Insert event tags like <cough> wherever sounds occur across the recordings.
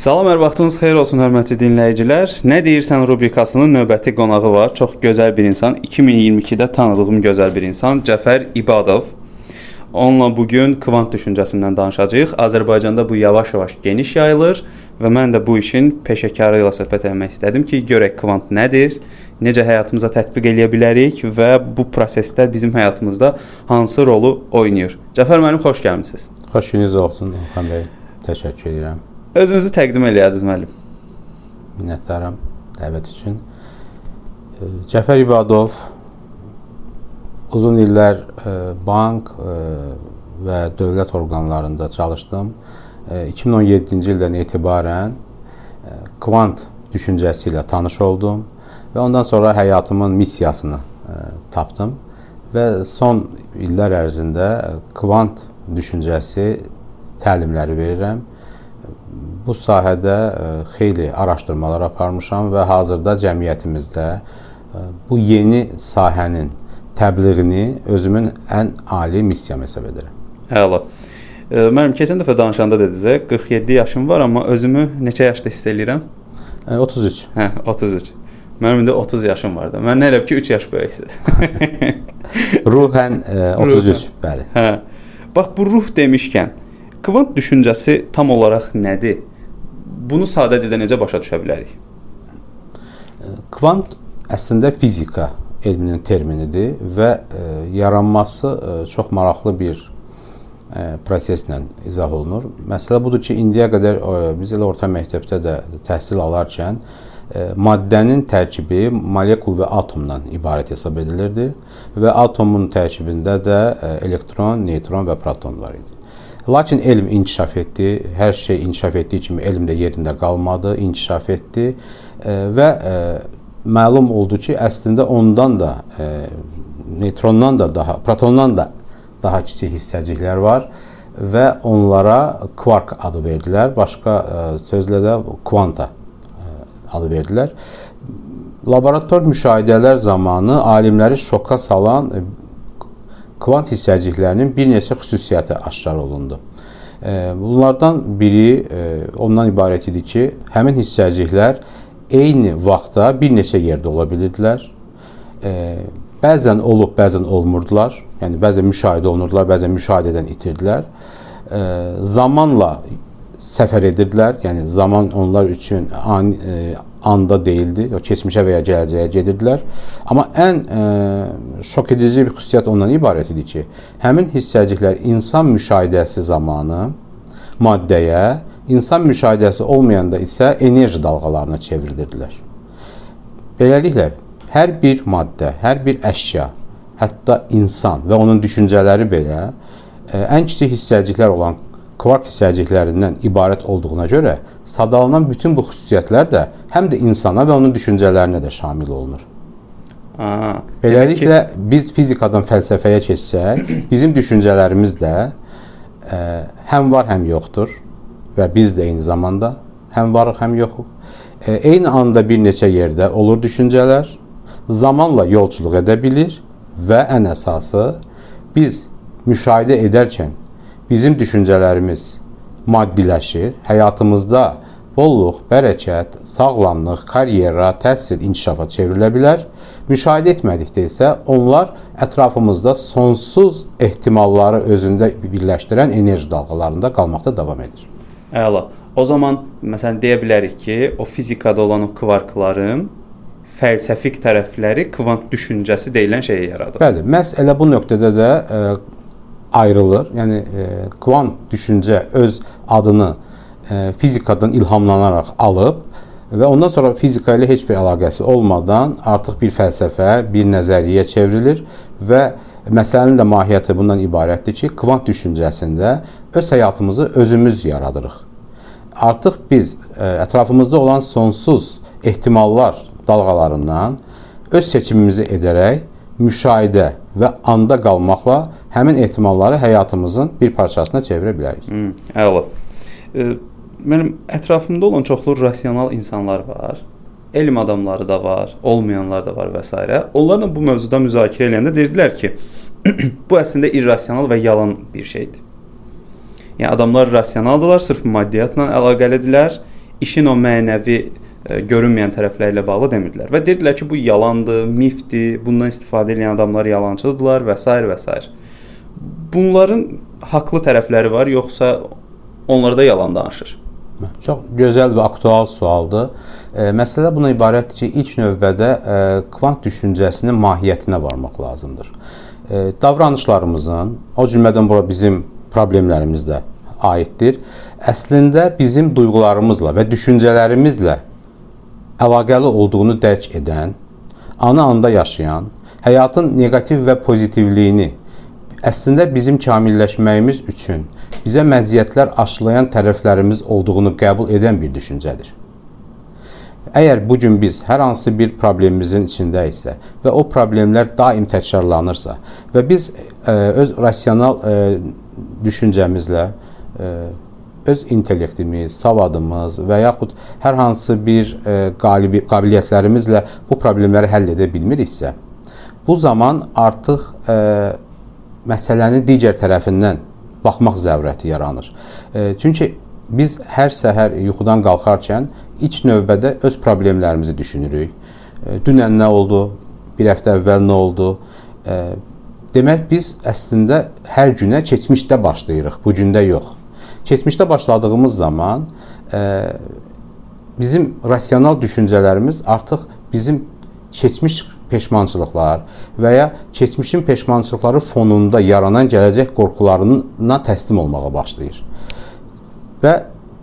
Salam, hər vaxtınız xeyir olsun, hörmətli dinləyicilər. Nə deyirsən rubrikasının növbəti qonağı var. Çox gözəl bir insan, 2022-də tanıdığım gözəl bir insan Cəfər İbadov. Onunla bu gün kvant düşüncəsindən danışacağıq. Azərbaycanda bu yavaş-yavaş geniş yayılır və mən də bu işin peşəkarı ilə söhbət etmək istədim ki, görək kvant nədir, necə həyatımıza tətbiq eləyə bilərik və bu prosesdə bizim həyatımızda hansı rolu oynayır. Cəfər müəllim, xoş gəlmisiniz. Xoş gününüz olsun, Xan bəy. Təşəkkür edirəm. Özünüzü təqdim eləyərdiniz müəllim. Minnətdaram dəvət üçün. Cəfər İbadov uzun illər bank və dövlət orqanlarında çalışdım. 2017-ci ildən etibarən kvant düşüncəsi ilə tanış oldum və ondan sonra həyatımın missiyasını tapdım və son illər ərzində kvant düşüncəsi təlimləri verirəm bu sahədə e, xeyli araşdırmalar aparmışam və hazırda cəmiyyətimizdə e, bu yeni sahənin təbliğini özümün ən ali missiyam hesab edirəm. Əla. E, Mənim keçən dəfə danışanda dedinizə 47 yaşım var, amma özümü neçə yaşda hiss eləyirəm? 33. Hə, 33. Mənim indi 30 yaşım var da. Mən nə elə ki 3 yaş böyüksüz. <laughs> Ruhən 33, Ruhən. bəli. Hə. Bax bu ruh demişkən, kvant düşüncəsi tam olaraq nədir? Bunu sadə dildə necə başa düşə bilərik? Kvant əslində fizika elminin terminidir və e, yaranması e, çox maraqlı bir e, proseslə izah olunur. Məsələ budur ki, indiyə qədər e, biz elə orta məktəbdə də təhsil alarkən e, maddənin tərkibi molekul və atomdan ibarət hesab edilirdi və atomun tərkibində də e, elektron, neytron və proton var idi. Lakin elm inkişaf etdi. Hər şey inkişaf etdiyi kimi elm də yerində qalmadı, inkişaf etdi e, və e, məlum oldu ki, əslində ondan da e, neytrondan da daha, protondan da daha kiçik hissəciklər var və onlara kvark adı verdilər. Başqa sözlə də kvanta adı verdilər. Laborator müşahidələr zamanı alimləri şoka salan kvant hissəciklərinin bir neçə xüsusiyyəti aşkar olundu. Bunlardan biri ondan ibarət idi ki, həmin hissəciklər eyni vaxtda bir neçə yerdə ola bilirdilər. Bəzən olub, bəzən olmurdular. Yəni bəzən müşahidə olunurdular, bəzən müşahidədən itirdilər. Zamanla səfər edirdilər. Yəni zaman onlar üçün ani, e, anda deyildi. O keçmişə və ya gələcəyə gedirdilər. Amma ən e, şok edici bir xüsusiyyət ondan ibarət idi ki, həmin hissəciklər insan müşahidəsi zamanı maddəyə, insan müşahidəsi olmayanda isə enerji dalğalarına çevrilirdilər. Beləliklə hər bir maddə, hər bir əşya, hətta insan və onun düşüncələri belə e, ən kiçik hissəciklər olan kvark hissəciklərindən ibarət olduğuna görə sadalanan bütün bu xüsusiyyətlər də həm də insana və onun düşüncələrinə də şamil olunur. Aha, Beləliklə ki... biz fizikadan fəlsəfəyə keçsək, bizim düşüncələrimiz də ə, e, həm var, həm yoxdur və biz də eyni zamanda həm varıq, həm yoxuq. Ə, e, eyni anda bir neçə yerdə olur düşüncələr, zamanla yolçuluq edə bilir və ən əsası biz müşahidə edərkən bizim düşüncələrimiz maddiləşir, həyatımızda bolluq, bərəkət, sağlamlıq, karyera, təhsil, inkişafa çevrilə bilər. Müşahidə etmədikdə isə onlar ətrafımızda sonsuz ehtimalları özündə birləşdirən enerji dalğalarında qalmaqda davam edir. Əla. O zaman məsələn deyə bilərik ki, o fizikada olan o kvarkların fəlsəfik tərəfləri kvant düşüncəsi deyilən şeyi yaradır. Bəli, məhz elə bu nöqtədə də ə, e, ayrılır. Yəni e, kvant düşüncə öz adını e, fizikadan ilhamlanaraq alıb və ondan sonra fizika ilə heç bir əlaqəsi olmadan artıq bir fəlsəfə, bir nəzəriyyə çevrilir və məsələnin də mahiyyəti bundan ibarətdir ki, kvant düşüncəsində öz həyatımızı özümüz yaradırıq. Artıq biz e, ətrafımızda olan sonsuz ehtimallar dalğalarından öz seçimimizi edərək müşahidə və anda qalmaqla həmin ehtimalları həyatımızın bir parçasına çevirə bilərik. Hmm, əla. E, mənim ətrafımda olan çoxlu rasional insanlar var. Elm adamları da var, olmayanlar da var və s. Onlarla bu mövzuda müzakirə edəndə deyirdilər ki, <clears throat> bu əslində irrasional və yalan bir şeydir. Yəni adamlar rasionaldırlar, sırf maddiyyatla əlaqəlidirlər. işin o mənəvi görünməyən tərəfləri ilə bağlı demirdilər və deyirdilər ki, bu yalandır, mifdir, bundan istifadə edən adamlar yalançıdırlar və s. və s. Bunların haqlı tərəfləri var, yoxsa onlar da yalan danışır? Çox gözəl və aktual sualdır. E, məsələ buna ibarətdir ki, ilk növbədə e, kvant düşüncəsinin mahiyyətinə varmaq lazımdır. E, davranışlarımızın, o cümlədən bura bizim problemlərimiz də aiddir. Əslində bizim duyğularımızla və düşüncələrimizlə əlaqəli olduğunu dərk edən, ana anda yaşayan, həyatın neqativ və pozitivliyini əslində bizim kamilləşməyimiz üçün bizə məziyyətlər aşılayan tərəflərimiz olduğunu qəbul edən bir düşüncədir. Əgər bu gün biz hər hansı bir problemimizin içindəyiksə və o problemlər daim təkrarlanırsa və biz ə, e, öz rasional ə, e, düşüncəmizlə ə, e, öz intellektimiz, savadımız və yaxud hər hansı bir ə, qalibi qabiliyyətlərimizlə bu problemləri həll edə bilmiriksə, bu zaman artıq ə, məsələnin digər tərəfindən baxmaq zərurəti yaranır. E, çünki biz hər səhər yuxudan qalxarkən ilk növbədə öz problemlərimizi düşünürük. E, dünən nə oldu? Bir həftə əvvəl nə oldu? E, demək biz əslində hər günə keçmişdə başlayırıq, bu gündə yox. Keçmişdə başladığımız zaman e, bizim rasional düşüncələrimiz artıq bizim keçmiş peşmançılıqlar və ya keçmişin peşmançılıqları fonunda yaranan gələcək qorxularına təslim olmağa başlayır. Və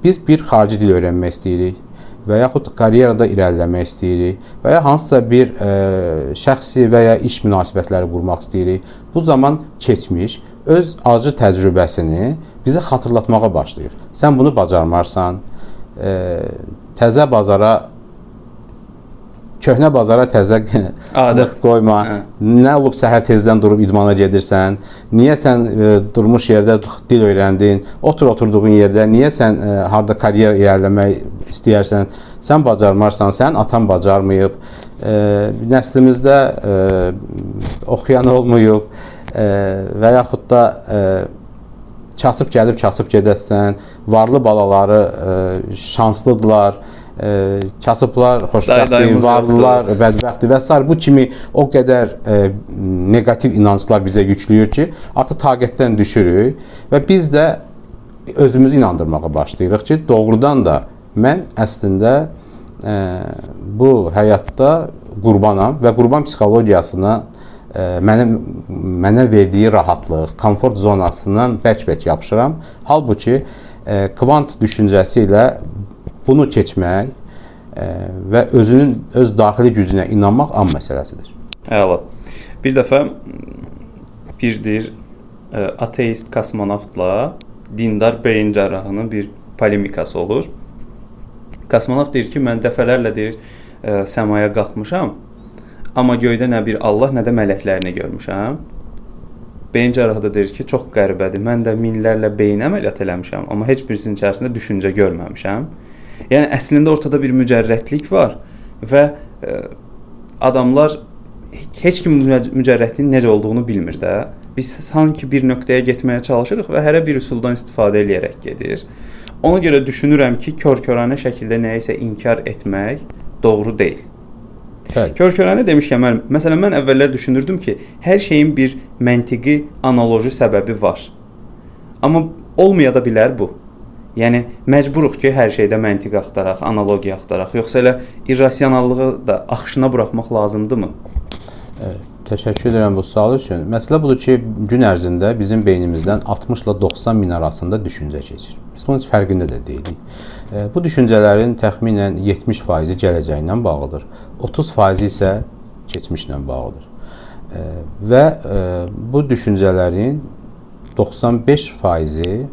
biz bir xarici dil öyrənmək istəyirik və yaxud karyerada irəliləmək istəyirik və ya hansısa bir ə, e, şəxsi və ya iş münasibətləri qurmaq istəyirik. Bu zaman keçmiş öz acı təcrübəsini bizə xatırlatmağa başlayır. Sən bunu bacarmarsan, e, təzə bazara köhnə bazara təzə <laughs> adət qoyma. Hə. Nə olub səhər tezdən durub idmana gedirsən? Niyə sən e, durmuş yerdə dil öyrəndin? Otur oturduğun yerdə niyə sən e, harda karyer irəliləmək istəyirsən? Sən bacarmarsan, sən atan bacarmayıb. E, nəslimizdə e, oxuyan olmayıb e, və yaxud da e, kasıb gəlib kasıb gedəsən, varlı balaları e, şanslıdırlar. E, kasıblar, xoşbəxtdir, varlılar, bədbəxtdir və s. bu kimi o qədər e, neqativ inanclar bizə yükləyir ki, artıq taqətdən düşürük və biz də özümüzü inandırmağa başlayırıq ki, doğrudan da mən əslində e, bu həyatda qurbanam və qurban psixologiyasına mənə mənə verdiyi rahatlıq, komfort zonasından bərk-bərk yapışıram. Halbuki kvant düşüncəsi ilə bunu keçmək və özünün öz daxili gücünə inanmaq an məsələsidir. Əla. Bir dəfə bir deyir ateist kosmonavtla dindar beyin cərrahının bir polemikası olur. Kosmonavt deyir ki, mən dəfələrlə deyir səmaya qalxmışam, amma göydə nə bir Allah, nə də mələklərini görmüşəm. Beyin cərrahı da deyir ki, çox qəribədir. Mən də minlərlə beyin əməliyyat eləmişəm, amma heç birisinin içərisində düşüncə görməmişəm. Yəni əslində ortada bir mücərrətlik var və ə, e, adamlar heç kim mücərrətliyin necə olduğunu bilmir də. Biz sanki bir nöqtəyə getməyə çalışırıq və hərə bir üsuldan istifadə eləyərək gedir. Ona görə düşünürəm ki, kör-körənə şəkildə nəyisə inkar etmək doğru deyil. Kör-körənə demişkən mən məsələn mən əvvəllər düşünürdüm ki, hər şeyin bir məntiqi, analoji səbəbi var. Amma olmaya da bilər bu. Yəni məcburuq ki, hər şeydə məntiq axtaraq, analogiya axtaraq, yoxsa elə irrasionallığı da axışına buraxmaq lazımdırmı? Evet, təşəkkür edirəm bu sual üçün. Məsələ budur ki, gün ərzində bizim beynimizdən 60 ilə 90 min arasında düşüncə keçir. Biz bunun fərqində də deyilik. Bu düşüncələrin təxminən 70% gələcəklə bağlıdır. 30% isə keçmişlə bağlıdır. Və bu düşüncələrin 95%-i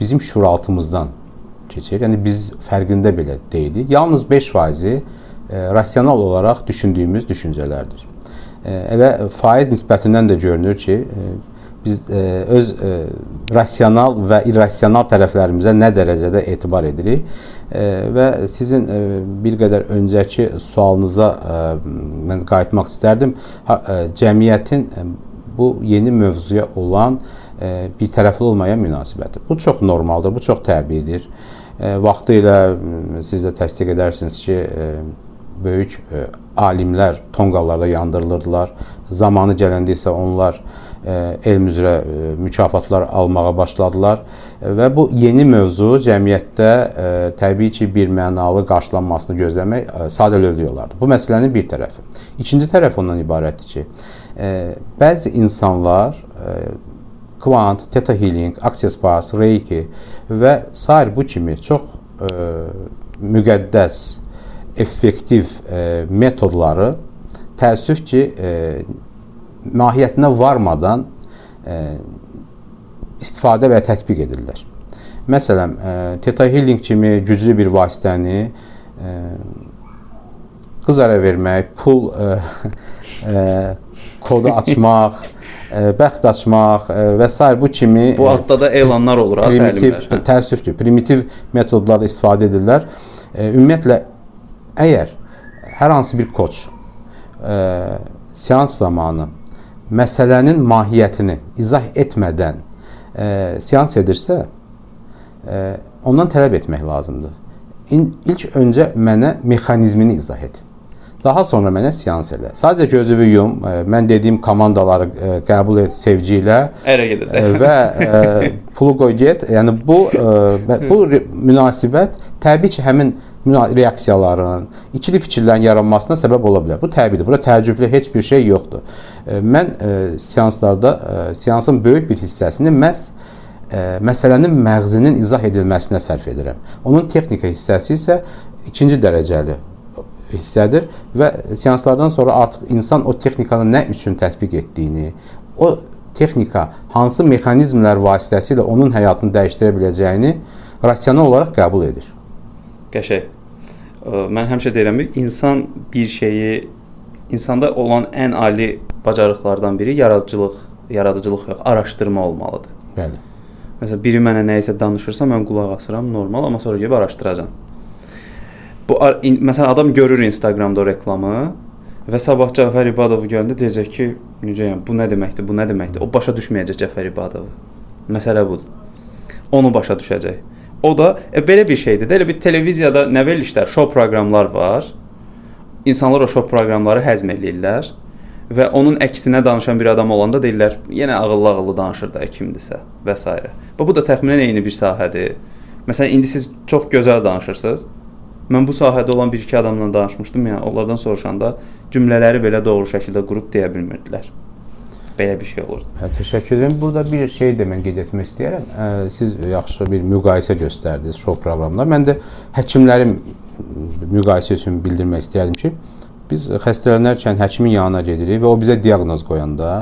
bizim şuuraltımızdan keçir. Yəni biz fərqində belə deyilik. Yalnız 5%-i e, rasional olaraq düşündüyümüz düşüncələrdir. E, elə faiz nisbətindən də görünür ki, e, biz e, öz e, rasional və irrasional tərəflərimizə nə dərəcədə etibar edirik e, və sizin e, bir qədər öncəki sualınıza e, mən qayıtmaq istərdim. Ha, e, cəmiyyətin e, bu yeni mövzuya olan e, bir tərəfli olmaya münasibəti. Bu çox normaldır, bu çox təbiidir. E, vaxtı ilə siz də təsdiq edərsiniz ki, e, böyük e, alimlər tonqallarda yandırılırdılar. Zamanı gələndə isə onlar elm üzrə mükafatlar almağa başladılar və bu yeni mövzu cəmiyyətdə təbii ki, bir mənalı qarşılanmasını gözləmək sadəlövhlük olardı. Bu məsələnin bir tərəfi. İkinci tərəf ondan ibarətdir ki, bəzi insanlar kvant, teta healing, access bars, reiki və sair bu kimi çox müqəddəs, effektiv metodları təəssüf ki, mahiyyətinə varmadan ə, istifadə və tətbiq edirlər. Məsələn, ə, Theta Healing kimi güclü bir vasitəni ə, qız ərə vermək, pul ə, ə, <laughs> kodu açmaq, ə, bəxt açmaq ə, və s. bu kimi bu adda da elanlar olur primitiv təəssüf ki, primitiv metodlarla istifadə edirlər. Ə, ümumiyyətlə əgər hər hansı bir koç ə, seans zamanı məsələnin mahiyyətini izah etmədən ə, seans edirsə, ə, ondan tələb etmək lazımdır. İn, ilk öncə mənə mexanizmini izah et. Daha sonra mənə seans elə. Sadəcə gözünü yum, ə, mən dediyim komandaları ə, qəbul et sevgi ilə. Ərə gedəcəksən. Və ə, <laughs> pulu qoy get. Yəni bu ə, bu münasibət təbii ki, həmin reaksiyaların, ikili fikirlərin yaranmasına səbəb ola bilər. Bu təbiidir. Burada təəccüblü heç bir şey yoxdur. Ə, mən ə, seanslarda ə, seansın böyük bir hissəsini məhz məsələnin məğzinin izah edilməsinə sərf edirəm. Onun texnika hissəsi isə ikinci dərəcəli hissədir və seanslardan sonra artıq insan o texnikanı nə üçün tətbiq etdiyini, o texnika hansı mexanizmlər vasitəsilə onun həyatını dəyişdirə biləcəyini rasional olaraq qəbul edir. Qəşəng. Mən həmişə deyirəm ki, insan bir şeyi insanda olan ən ali bacarıqlardan biri yaradıcılıq, yaradıcılıq yox, araşdırma olmalıdır. Bəli. Məsələn, biri mənə nə isə danışırsa, mən qulaq asıram, normal, amma sonra gedib araşdıracağam. Bu in, məsələn adam görür Instagramda reklamı və sabah Cəfər İbadov görəndə deyəcək ki, necə yəni bu nə deməkdir? Bu nə deməkdir? O başa düşməyəcək Cəfər İbadovu. Məsələ budur. Onu başa düşəcək. O da e, belə bir şeydir. Elə bir televiziyada nə verilişlər, şou proqramlar var. İnsanlar o şou proqramları həzm eləyirlər və onun əksinə danışan bir adam olanda deyirlər, yenə ağıllı-ağıllı danışır da kimdisə və s. Və bu da təxminən eyni bir sahədir. Məsələn, indi siz çox gözəl danışırsınız. Mən bu sahədə olan bir-iki adamla danışmışdım, yəni onlardan soruşanda cümlələri belə doğru şəkildə qurub deyə bilmirdilər. Belə bir şey olurdu. Hə, təşəkkür edirəm. Burada bir şey də mən qeyd etmək istəyirəm. Siz yaxşı bir müqayisə göstərdiniz şou proqramında. Mən də həkimlərin müqayisə üçün bildirmək istəyirəm ki, biz xəstələnərkən həkimin yanına gedirik və o bizə diaqnoz qoyanda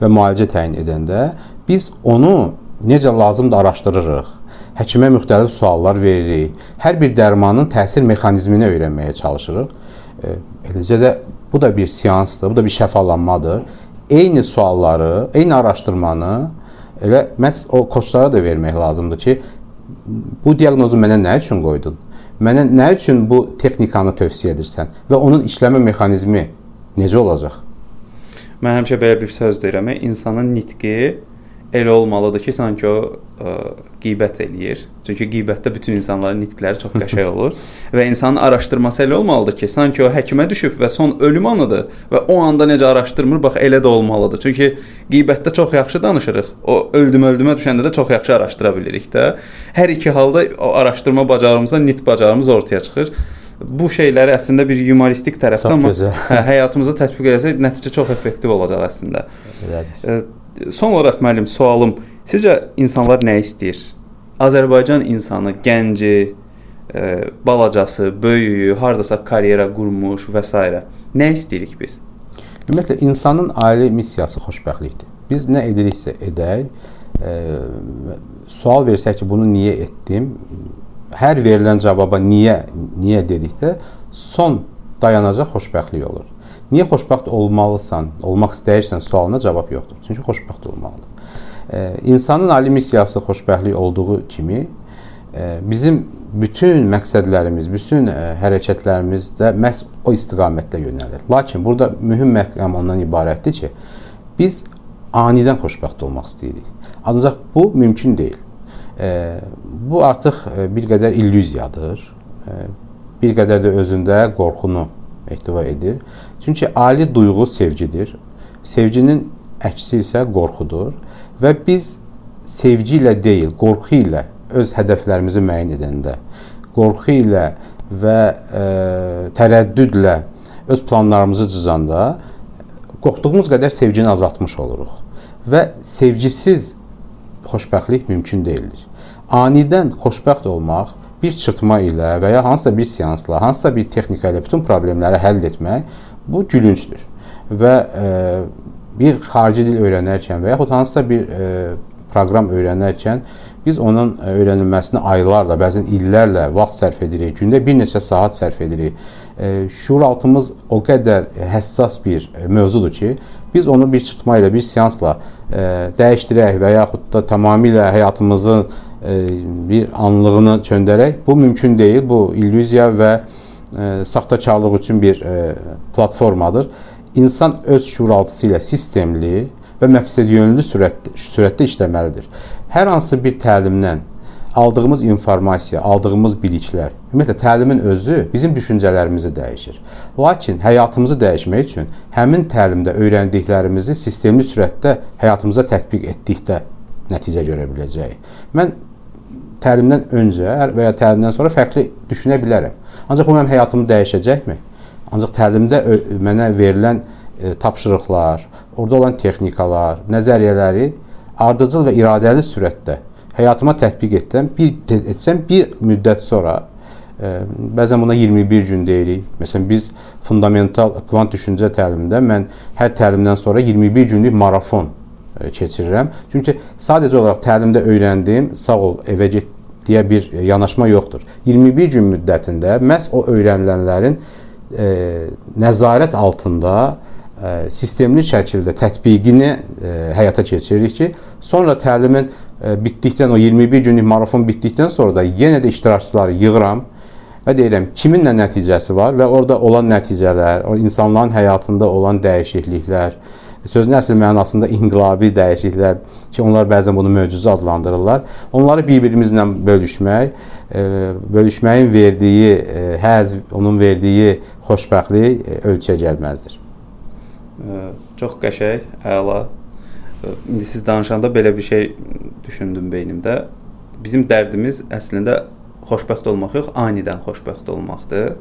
və müalicə təyin edəndə biz onu necə lazımdır araşdırırıq həkimə müxtəlif suallar veririk. Hər bir dərmanın təsir mexanizmini öyrənməyə çalışırıq. Eləcə də bu da bir seansdır, bu da bir şəfalanmadır. Eyni sualları, eyni araşdırmanı elə məhz o koçlara da vermək lazımdır ki, bu diaqnozu mənə nə üçün qoydun? Mənə nə üçün bu texnikanı tövsiyə edirsən və onun işləmə mexanizmi necə olacaq? Mən həmişə belə bir söz deyirəm, insanın nitqi elə olmalıdır ki, sanki o ə, qeybət eləyir. Çünki qeybətdə bütün insanların nitqləri çox qəşəng olur <laughs> və insanın araşdırması elə olmalıdır ki, sanki o həkimə düşüb və son ölüm anıdır və o anda necə araşdırmır, bax elə də olmalıdır. Çünki qeybətdə çox yaxşı danışırıq. O öldüm öldümə düşəndə də çox yaxşı araşdıra bilirik də. Hər iki halda o araşdırma bacarığımızla nitq bacarığımız ortaya çıxır bu şeyləri əslində bir yumoristik tərəfdə amma hə, həyatımıza tətbiq etsək nəticə çox effektiv olacaq əslində. Elədir. Son olaraq müəllim sualım, sizcə insanlar nə istəyir? Azərbaycan insanı, gənci, e, balacası, böyüyü, hardasa karyera qurmuş və s. nə istəyirik biz? Ümumiyyətlə insanın ali missiyası xoşbəxtlikdir. Biz nə ediriksə edək, e, sual versək ki, bunu niyə etdim? Hər verilən cavaba niyə, niyə dedikdə son dayanacaq xoşbəxtlik olur. Niyə xoşbəxt olmalısan, olmaq istəyirsən sualına cavab yoxdur. Çünki xoşbəxt olmalıdır. E, insanın ali missiyası xoşbəxtlik olduğu kimi e, bizim bütün məqsədlərimiz, bütün e, hərəkətlərimiz də məhz o istiqamətdə yönəlir. Lakin burada mühüm məqam ondan ibarətdir ki, biz anidən xoşbəxt olmaq istəyirik. Ancaq bu mümkün deyil. Bu artıq bir qədər illüziyadır. Bir qədər də özündə qorxunu ehtiva edir. Çünki ali duyğu sevgidir. Sevginin əksi isə qorxudur və biz sevgi ilə deyil, qorxu ilə öz hədəflərimizi müəyyən edəndə, qorxu ilə və e, tərəddüdlə öz planlarımızı cızanda qorxduğumuz qədər sevgini azaltmış oluruq. Və sevgisiz xoşbəxtlik mümkün deyildir. Anidən xoşbəxt olmaq bir çırpma ilə və ya hansısa bir seansla, hansısa bir texnika ilə bütün problemləri həll etmək bu gülüncdür. Və e, bir xarici dil öyrənərkən və yaxud hansısa bir e, proqram öyrənərkən biz onun e, öyrənilməsinə aylarla, bəzən illərlə vaxt sərf edirik. Gündə bir neçə saat sərf edirik. E, şuuraltımız o qədər həssas bir e, mövzudur ki, biz onu bir çıxma ilə, bir seansla dəyişdirək və yaxud da tamamilə həyatımızın bir anlığını çöndərək, bu mümkün deyil. Bu illüziya və saxtakarlıq üçün bir platformadır. İnsan öz şuuraltısı ilə sistemli və məqsədyönlü sürətdə, sürətdə işləməlidir. Hər hansı bir təlimdən aldığımız informasiya, aldığımız biliklər, ümumiyyətlə təlimin özü bizim düşüncələrimizi dəyişir. Lakin həyatımızı dəyişmək üçün həmin təlimdə öyrəndiklərimizi sistemli sürətdə həyatımıza tətbiq etdikdə nəticə görə biləcəyik. Mən təlimdən öncə və ya təlimdən sonra fərqli düşünə bilərəm. Ancaq bu mənim həyatımı dəyişəcəkmi? Ancaq təlimdə mənə verilən e, tapşırıqlar, orada olan texnikalar, nəzəriyyələri ardıcıl və iradəli sürətdə həyatıma tətbiq etsəm, bir etsəm bir müddət sonra e, bəzən buna 21 gün deyirik. Məsələn biz fundamental kvant düşüncə təlimində mən hər təlimdən sonra 21 günlük marafon e, keçirirəm. Çünki sadəcə olaraq təlimdə öyrəndiyim sağ ol evə get deyə bir yanaşma yoxdur. 21 gün müddətində məhz o öyrənilənlərin e, nəzarət altında sistemli şəkildə tətbiqini həyata keçiririk ki, sonra təlimin bitdikdən o 21 günlük marafon bitdikdən sonra da yenə də iştirakçıları yığıram və deyirəm kimin nə nəticəsi var və orada olan nəticələr, o insanların həyatında olan dəyişikliklər, sözün əsl mənasında inqilabi dəyişikliklər ki, onlar bəzən bunu möcüzə adlandırırlar. Onları bir-birimizlə bölüşmək, bölüşməyin verdiyi həzz, onun verdiyi xoşbəxtlik ölçüyə gəlməzdir. Çox qəşəng, əla. İndi siz danışanda belə bir şey düşündüm beynimdə. Bizim dərdimiz əslində xoşbəxt olmaq yox, anidən xoşbəxt olmaqdır.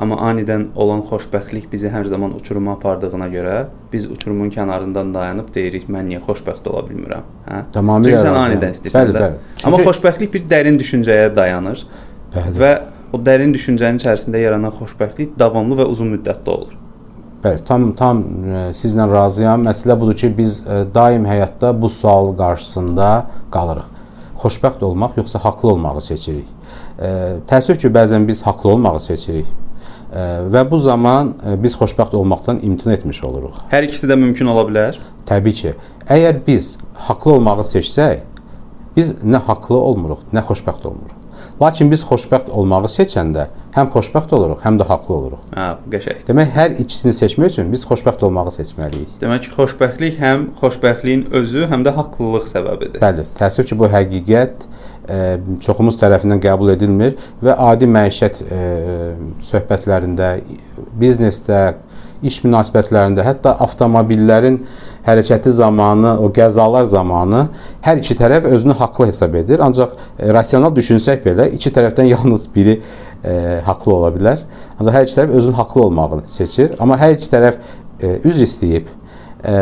Amma anidən olan xoşbəxtlik bizi hər zaman uçuruma apardığına görə biz uçurumun kənarından dayanıb deyirik mən niyə xoşbəxt ola bilmirəm, hə? Tamamilə. Sən anidən istəyirsən bəli, də. Bəli. Çünki... Amma xoşbəxtlik bir dərin düşüncəyə dayanır. Bəli. Və o dərin düşüncənin içərisində yaranan xoşbəxtlik davamlı və uzun müddətli olur. Bəli, tam tam e, sizlə razıyam. Məsələ budur ki, biz e, daim həyatda bu sual qarşısında qalırıq. Xoşbəxt olmaq yoxsa haqlı olmağı seçirik. E, təəssüf ki, bəzən biz haqlı olmağı seçirik. Və bu zaman ə, biz xoşbəxt olmaqdan imtina etmiş oluruq. Hər ikisi də mümkün ola bilər. Təbii ki. Əgər biz haqlı olmağı seçsək, biz nə haqlı olmuruq, nə xoşbəxt olmuruq. Lakin biz xoşbəxt olmağı seçəndə həm xoşbəxt oluruq, həm də haqlı oluruq. Hə, qəşəng. Demək, hər ikisini seçmək üçün biz xoşbəxt olmağı seçməliyik. Demək ki, xoşbəxtlik həm xoşbəxtliyin özü, həm də haqlılıq səbəbidir. Bəli, təəssüf ki, bu həqiqət e, çoxumuz tərəfindən qəbul edilmir və adi məişət söhbətlərində, biznesdə, iş münasibətlərində, hətta avtomobillərin hərəkəti zamanı, o qəzalar zamanı hər iki tərəf özünü haqlı hesab edir. Ancaq rasional düşünsək belə iki tərəfdən <laughs> yalnız biri e, haqlı ola bilər. Ancaq hər iki tərəf özünün haqlı olmağını seçir. Amma hər iki tərəf e, üzr istəyib e,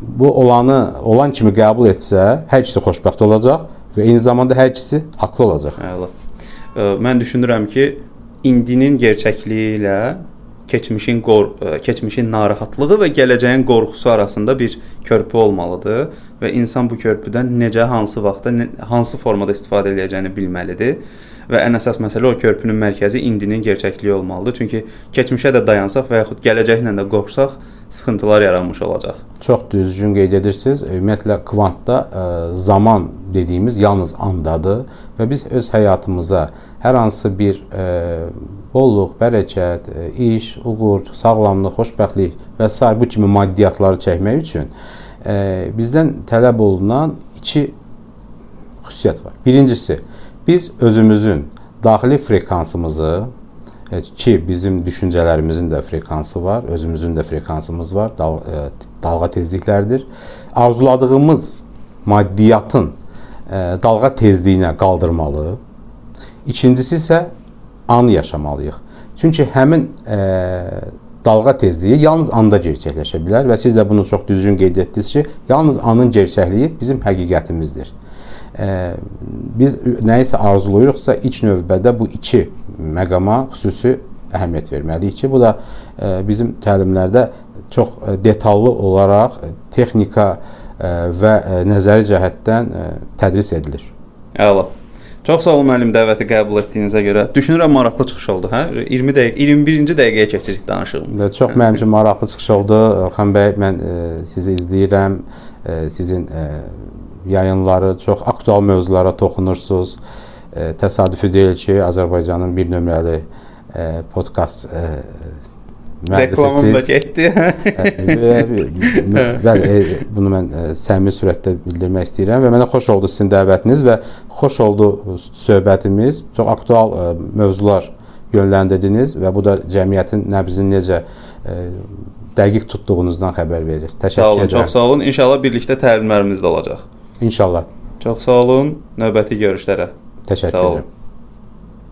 bu olanı olan kimi qəbul etsə, hər ikisi xoşbəxt olacaq və eyni zamanda hər ikisi haqlı olacaq. Əla. Mən düşünürəm ki, indinin gerçəkliyi ilə keçmişin qor keçmişin narahatlığı və gələcəyin qorxusu arasında bir körpü olmalıdır və insan bu körpüdən necə, hansı vaxtda, hansı formada istifadə edəcəyini bilməlidir. Və ən əsas məsələ o körpünün mərkəzi indinin gerçəkliyi olmalıdır. Çünki keçmişə də dayansaq və yaxud gələcəklə də qopsaq, sıxıntılar yaranmış olacaq. Çox düzgün qeyd edirsiniz. Ümumiyyətlə kvantda ə, e, zaman dediyimiz yalnız andadır və biz öz həyatımıza hər hansı bir ə, e, bolluq, bərəkət, ə, e, iş, uğur, sağlamlıq, xoşbəxtlik və s. bu kimi maddiyyatları çəkmək üçün ə, bizdən tələb olunan iki xüsusiyyət var. Birincisi, biz özümüzün daxili frekansımızı e, ki, bizim düşüncələrimizin də frekansı var, özümüzün də frekansımız var, dal, e, dalğa tezlikləridir. Arzuladığımız maddiyyatın e, dalğa tezliyinə qaldırmalı. İkincisi isə anı yaşamalıyıq. Çünki həmin e, dalğa tezliyi yalnız anda gerçəkləşə bilər və siz də bunu çox düzgün qeyd etdiniz ki, yalnız anın gerçəkliyi bizim həqiqətimizdir. Biz nəyisə arzulayırıqsa ilk növbədə bu iki məqama xüsusi əhəmiyyət verməliyik ki, bu da e, bizim təlimlərdə çox e, detallı olaraq e, texnika və nəzəri cəhətdən tədris edilir. Əla. Çox sağ olun müəllim dəvəti qəbul etdiyinizə görə. Düşünürəm maraqlı çıxış oldu, hə? 20 dəqiqə 21-ci dəqiqəyə keçirik danışığımızı. Çox mənim üçün maraqlı çıxış oldu. Xan bəy, mən e, sizi izləyirəm. E, sizin e, yayınları çox aktual mövzulara toxunursunuz. E, təsadüfi deyil ki, Azərbaycanın bir nömrəli e, podkast e, Reklamım da getdi. <laughs> Bəli, bunu mən səmimi sürətdə bildirmək istəyirəm və mənə xoş oldu sizin dəvətiniz və xoş oldu söhbətimiz. Çox aktual mövzular yönləndirdiniz və bu da cəmiyyətin nəbzini necə dəqiq tutduğunuzdan xəbər verir. Təşəkkür sağ olun, edirəm. Çox sağ olun. İnşallah birlikdə təlimlərimiz də olacaq. İnşallah. Çox sağ olun. Növbəti görüşlərə. Təşəkkür edirəm.